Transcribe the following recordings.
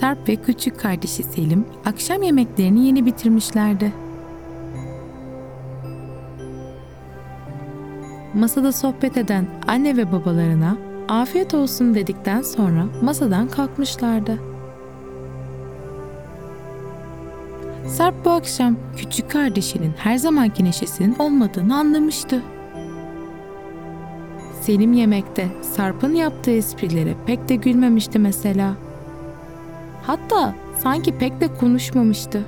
Sarp ve küçük kardeşi Selim akşam yemeklerini yeni bitirmişlerdi. Masada sohbet eden anne ve babalarına afiyet olsun dedikten sonra masadan kalkmışlardı. Sarp bu akşam küçük kardeşinin her zamanki neşesinin olmadığını anlamıştı. Selim yemekte Sarp'ın yaptığı esprilere pek de gülmemişti mesela. Hatta sanki pek de konuşmamıştı.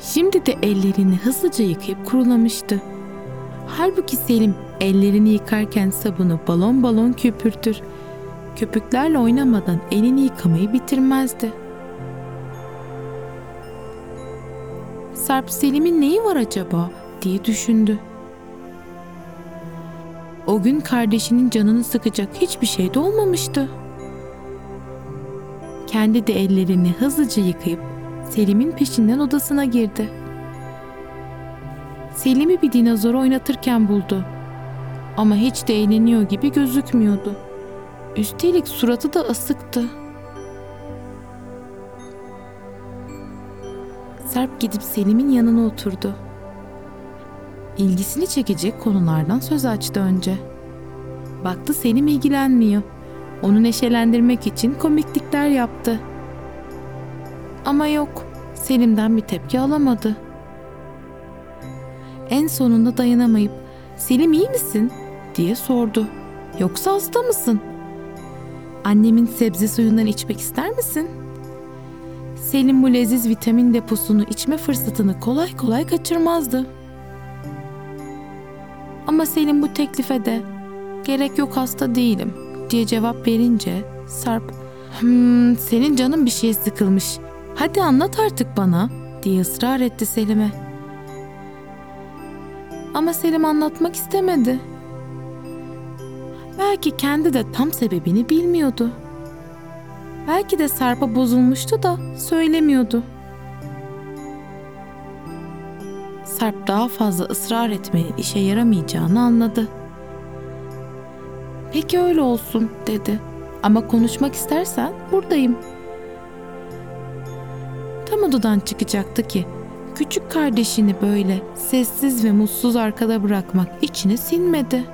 Şimdi de ellerini hızlıca yıkayıp kurulamıştı. Halbuki Selim ellerini yıkarken sabunu balon balon köpürtür. Köpüklerle oynamadan elini yıkamayı bitirmezdi. Sarp Selim'in neyi var acaba diye düşündü. O gün kardeşinin canını sıkacak hiçbir şey de olmamıştı. Kendi de ellerini hızlıca yıkayıp Selim'in peşinden odasına girdi. Selim'i bir dinozor oynatırken buldu. Ama hiç de eğleniyor gibi gözükmüyordu. Üstelik suratı da asıktı. Sarp gidip Selim'in yanına oturdu. İlgisini çekecek konulardan söz açtı önce. Baktı Selim ilgilenmiyor. Onu neşelendirmek için komiklikler yaptı. Ama yok, Selim'den bir tepki alamadı. En sonunda dayanamayıp "Selim iyi misin?" diye sordu. "Yoksa hasta mısın? Annemin sebze suyundan içmek ister misin?" Selim bu leziz vitamin deposunu içme fırsatını kolay kolay kaçırmazdı. Ama Selim bu teklife de gerek yok hasta değilim diye cevap verince Sarp hmm, senin canın bir şeye sıkılmış hadi anlat artık bana diye ısrar etti Selim'e. Ama Selim anlatmak istemedi. Belki kendi de tam sebebini bilmiyordu. Belki de Sarp'a bozulmuştu da söylemiyordu. Sarp daha fazla ısrar etmenin işe yaramayacağını anladı. Peki öyle olsun dedi. Ama konuşmak istersen buradayım. Tam odadan çıkacaktı ki küçük kardeşini böyle sessiz ve mutsuz arkada bırakmak içine sinmedi.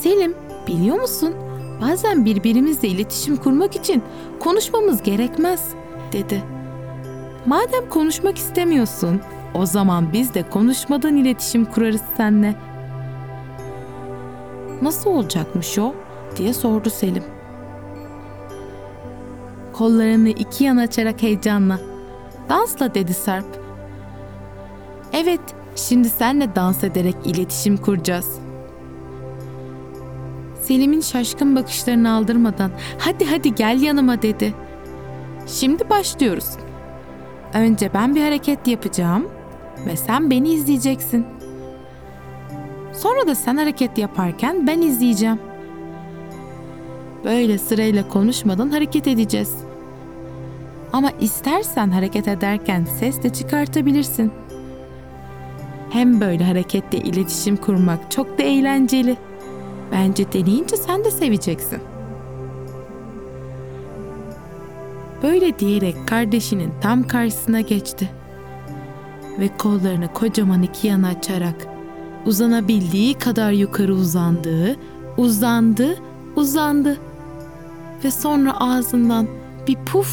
Selim, biliyor musun? Bazen birbirimizle iletişim kurmak için konuşmamız gerekmez, dedi. Madem konuşmak istemiyorsun, o zaman biz de konuşmadan iletişim kurarız seninle. Nasıl olacakmış o? diye sordu Selim. Kollarını iki yana açarak heyecanla. Dansla dedi Sarp. Evet, şimdi senle dans ederek iletişim kuracağız. Selim'in şaşkın bakışlarını aldırmadan hadi hadi gel yanıma dedi. Şimdi başlıyoruz. Önce ben bir hareket yapacağım ve sen beni izleyeceksin. Sonra da sen hareket yaparken ben izleyeceğim. Böyle sırayla konuşmadan hareket edeceğiz. Ama istersen hareket ederken ses de çıkartabilirsin. Hem böyle hareketle iletişim kurmak çok da eğlenceli. Bence deneyince sen de seveceksin. Böyle diyerek kardeşinin tam karşısına geçti. Ve kollarını kocaman iki yana açarak uzanabildiği kadar yukarı uzandığı, uzandı, uzandı. Ve sonra ağzından bir puf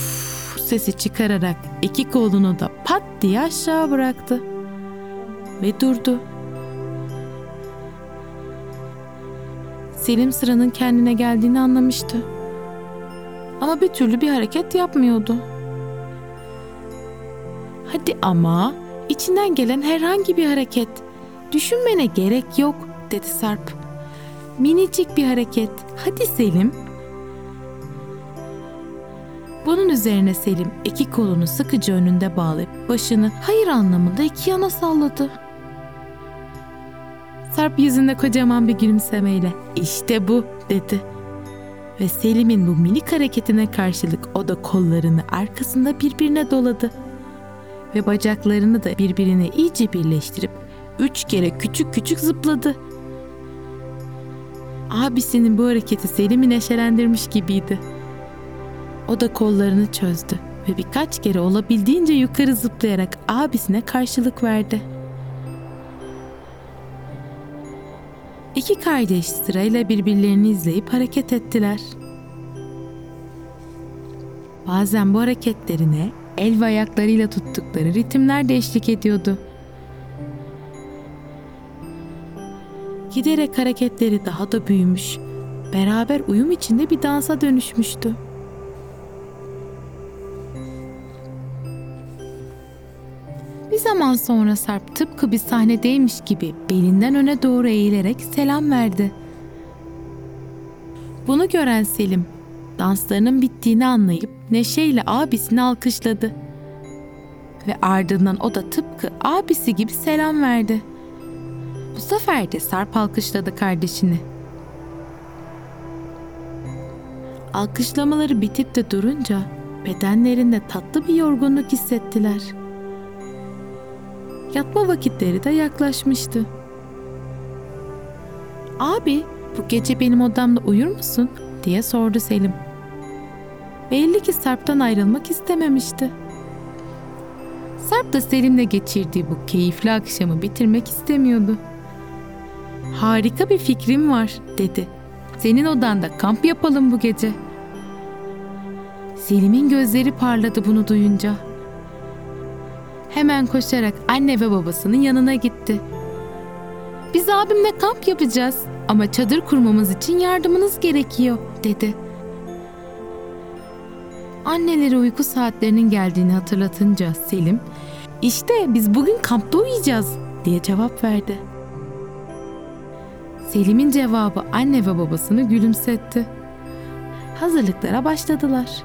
sesi çıkararak iki kolunu da pat diye aşağı bıraktı. Ve durdu. Selim sıranın kendine geldiğini anlamıştı. Ama bir türlü bir hareket yapmıyordu. Hadi ama içinden gelen herhangi bir hareket. Düşünmene gerek yok dedi Sarp. Minicik bir hareket. Hadi Selim. Bunun üzerine Selim iki kolunu sıkıca önünde bağlayıp başını hayır anlamında iki yana salladı. Sarp yüzünde kocaman bir gülümsemeyle işte bu dedi. Ve Selim'in bu minik hareketine karşılık o da kollarını arkasında birbirine doladı. Ve bacaklarını da birbirine iyice birleştirip üç kere küçük küçük zıpladı. Abisinin bu hareketi Selim'i neşelendirmiş gibiydi. O da kollarını çözdü ve birkaç kere olabildiğince yukarı zıplayarak abisine karşılık verdi. İki kardeş sırayla birbirlerini izleyip hareket ettiler. Bazen bu hareketlerine el ve ayaklarıyla tuttukları ritimler de eşlik ediyordu. Giderek hareketleri daha da büyümüş, beraber uyum içinde bir dansa dönüşmüştü. Bir zaman sonra Sarp tıpkı bir sahnedeymiş gibi belinden öne doğru eğilerek selam verdi. Bunu gören Selim, danslarının bittiğini anlayıp neşeyle abisini alkışladı. Ve ardından o da tıpkı abisi gibi selam verdi. Bu sefer de Sarp alkışladı kardeşini. Alkışlamaları bitip de durunca bedenlerinde tatlı bir yorgunluk hissettiler. Yatma vakitleri de yaklaşmıştı. Abi, bu gece benim odamda uyur musun? diye sordu Selim. Belli ki Sarp'tan ayrılmak istememişti. Sarp da Selim'le geçirdiği bu keyifli akşamı bitirmek istemiyordu. Harika bir fikrim var dedi. Senin odanda kamp yapalım bu gece. Selim'in gözleri parladı bunu duyunca. Hemen koşarak anne ve babasının yanına gitti. Biz abimle kamp yapacağız ama çadır kurmamız için yardımınız gerekiyor dedi. Anneleri uyku saatlerinin geldiğini hatırlatınca Selim, işte biz bugün kampta uyuyacağız diye cevap verdi. Selim'in cevabı anne ve babasını gülümsetti. Hazırlıklara başladılar.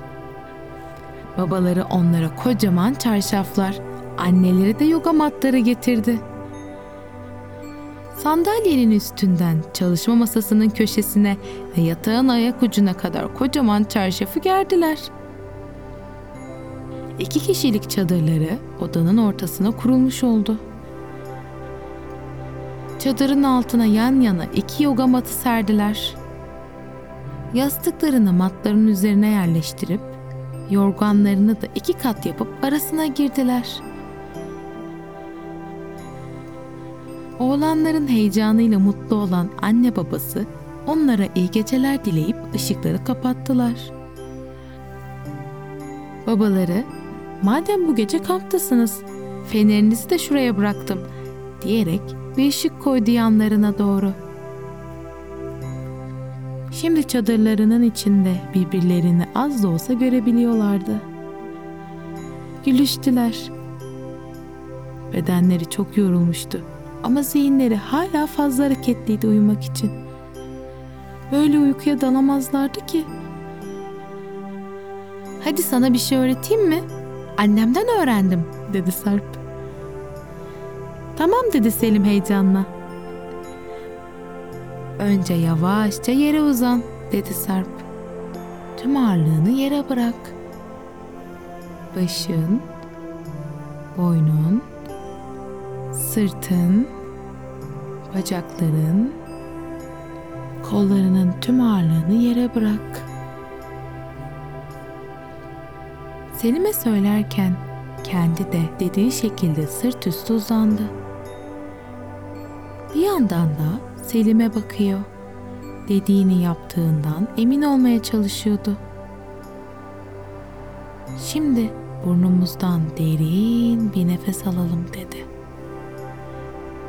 Babaları onlara kocaman çarşaflar, anneleri de yoga matları getirdi. Sandalyenin üstünden çalışma masasının köşesine ve yatağın ayak ucuna kadar kocaman çarşafı gerdiler. İki kişilik çadırları odanın ortasına kurulmuş oldu. Çadırın altına yan yana iki yoga matı serdiler. Yastıklarını matların üzerine yerleştirip yorganlarını da iki kat yapıp arasına girdiler. Oğlanların heyecanıyla mutlu olan anne babası onlara iyi geceler dileyip ışıkları kapattılar. Babaları, madem bu gece kamptasınız, fenerinizi de şuraya bıraktım diyerek bir ışık koydu yanlarına doğru. Şimdi çadırlarının içinde birbirlerini az da olsa görebiliyorlardı. Gülüştüler. Bedenleri çok yorulmuştu ama zihinleri hala fazla hareketliydi uyumak için. Böyle uykuya dalamazlardı ki. Hadi sana bir şey öğreteyim mi? Annemden öğrendim, dedi Sarp. Tamam dedi Selim heyecanla. Önce yavaşça yere uzan, dedi Sarp. Tüm ağırlığını yere bırak. Başın, boynun, sırtın, bacakların, kollarının tüm ağırlığını yere bırak. Selim'e söylerken kendi de dediği şekilde sırt üstü uzandı. Yandan da Selim'e bakıyor. Dediğini yaptığından emin olmaya çalışıyordu. Şimdi burnumuzdan derin bir nefes alalım dedi.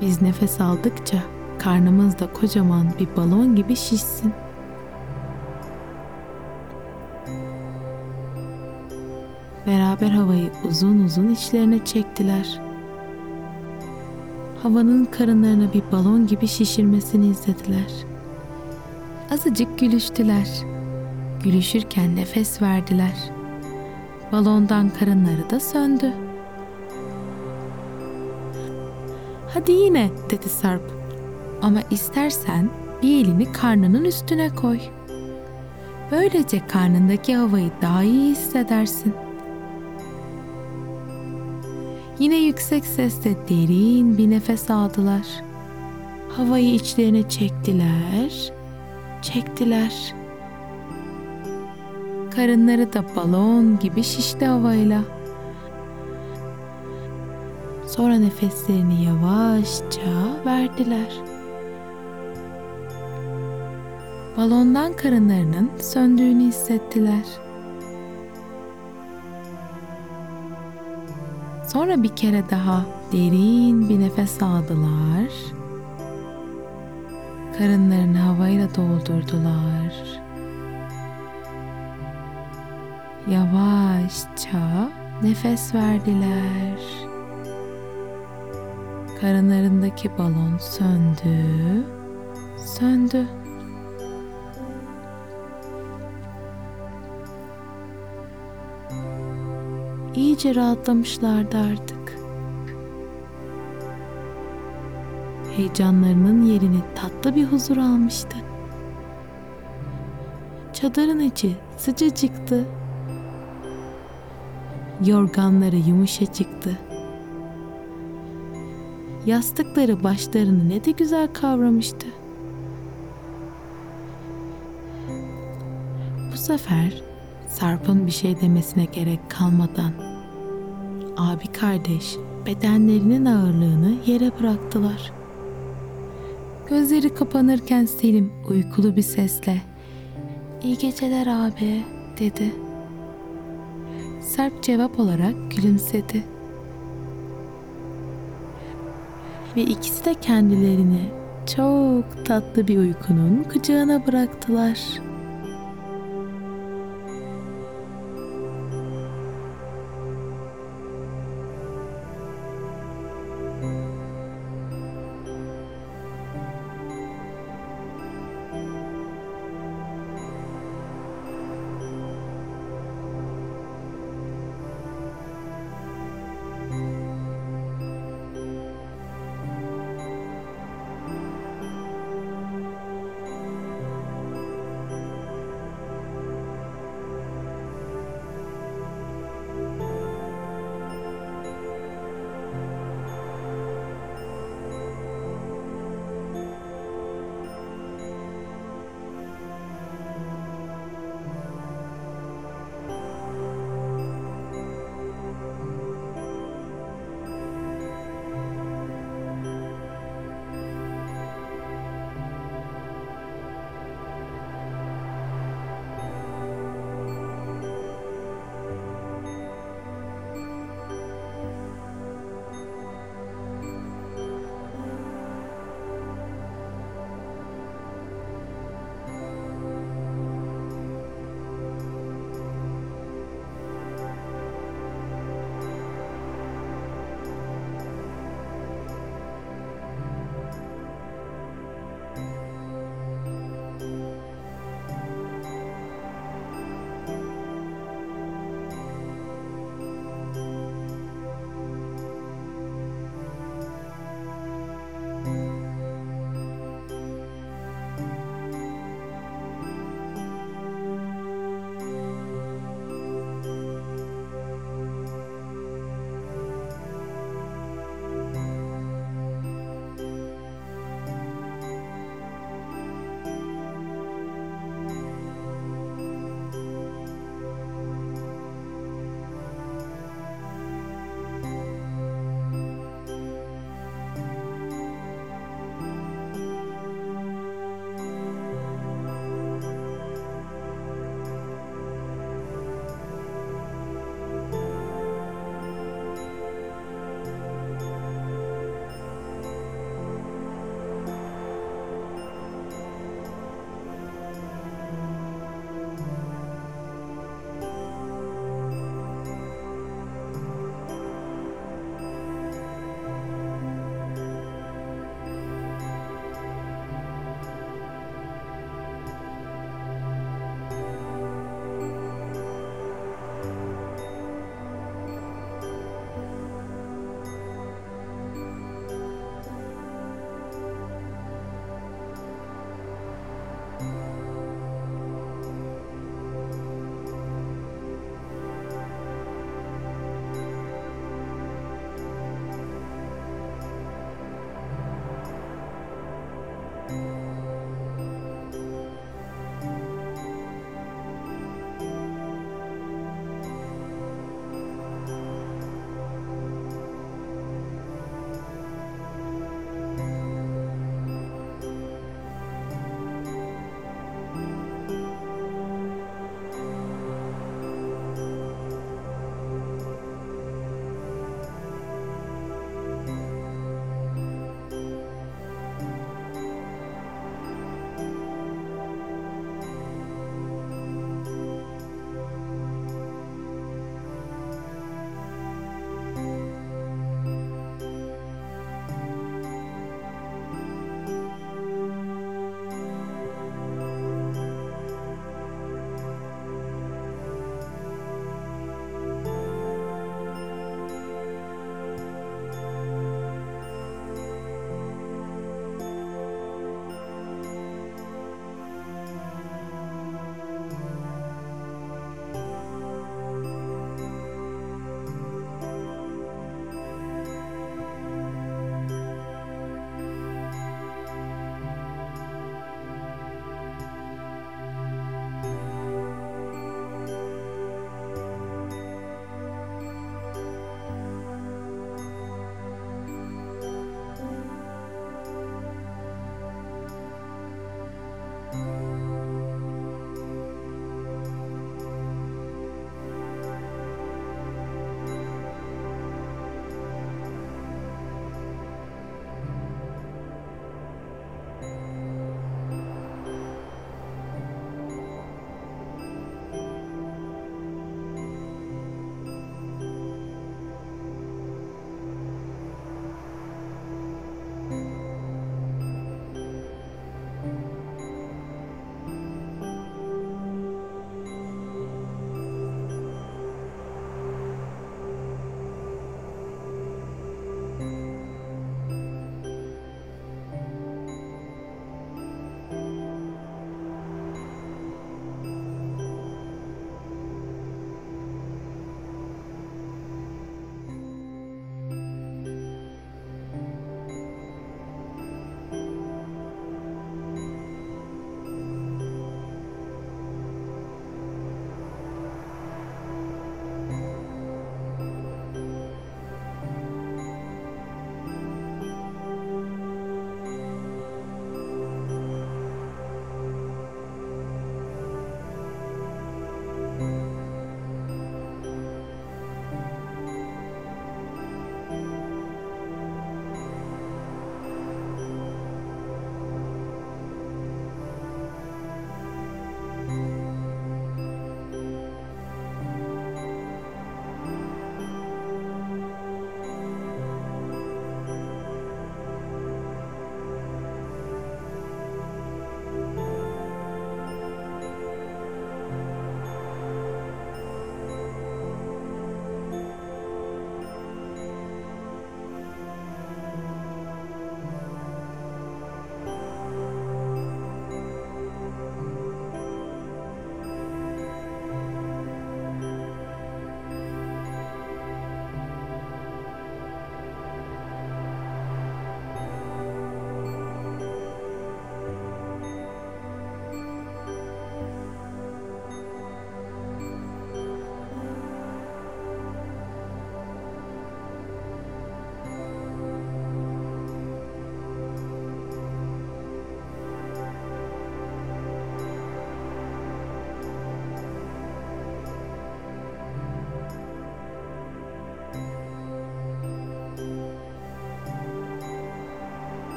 Biz nefes aldıkça karnımız da kocaman bir balon gibi şişsin. Beraber havayı uzun uzun içlerine çektiler. Havanın karınlarına bir balon gibi şişirmesini izlediler. Azıcık gülüştüler. Gülüşürken nefes verdiler. Balondan karınları da söndü. Hadi yine dedi Sarp. Ama istersen bir elini karnının üstüne koy. Böylece karnındaki havayı daha iyi hissedersin. Yine yüksek sesle derin bir nefes aldılar. Havayı içlerine çektiler, çektiler. Karınları da balon gibi şişti havayla. Sonra nefeslerini yavaşça verdiler. Balondan karınlarının söndüğünü hissettiler. Sonra bir kere daha derin bir nefes aldılar. Karınlarını havayla doldurdular. Yavaşça nefes verdiler. Karınlarındaki balon söndü, söndü. İyice rahatlamışlardı artık. Heyecanlarının yerini tatlı bir huzur almıştı. Çadırın içi sıcacıktı. Yorganları yumuşacıktı. Yastıkları başlarını ne de güzel kavramıştı. Bu sefer Sarp'ın bir şey demesine gerek kalmadan abi kardeş bedenlerinin ağırlığını yere bıraktılar. Gözleri kapanırken Selim uykulu bir sesle "İyi geceler abi." dedi. Sarp cevap olarak gülümsedi. Ve ikisi de kendilerini çok tatlı bir uykunun kucağına bıraktılar.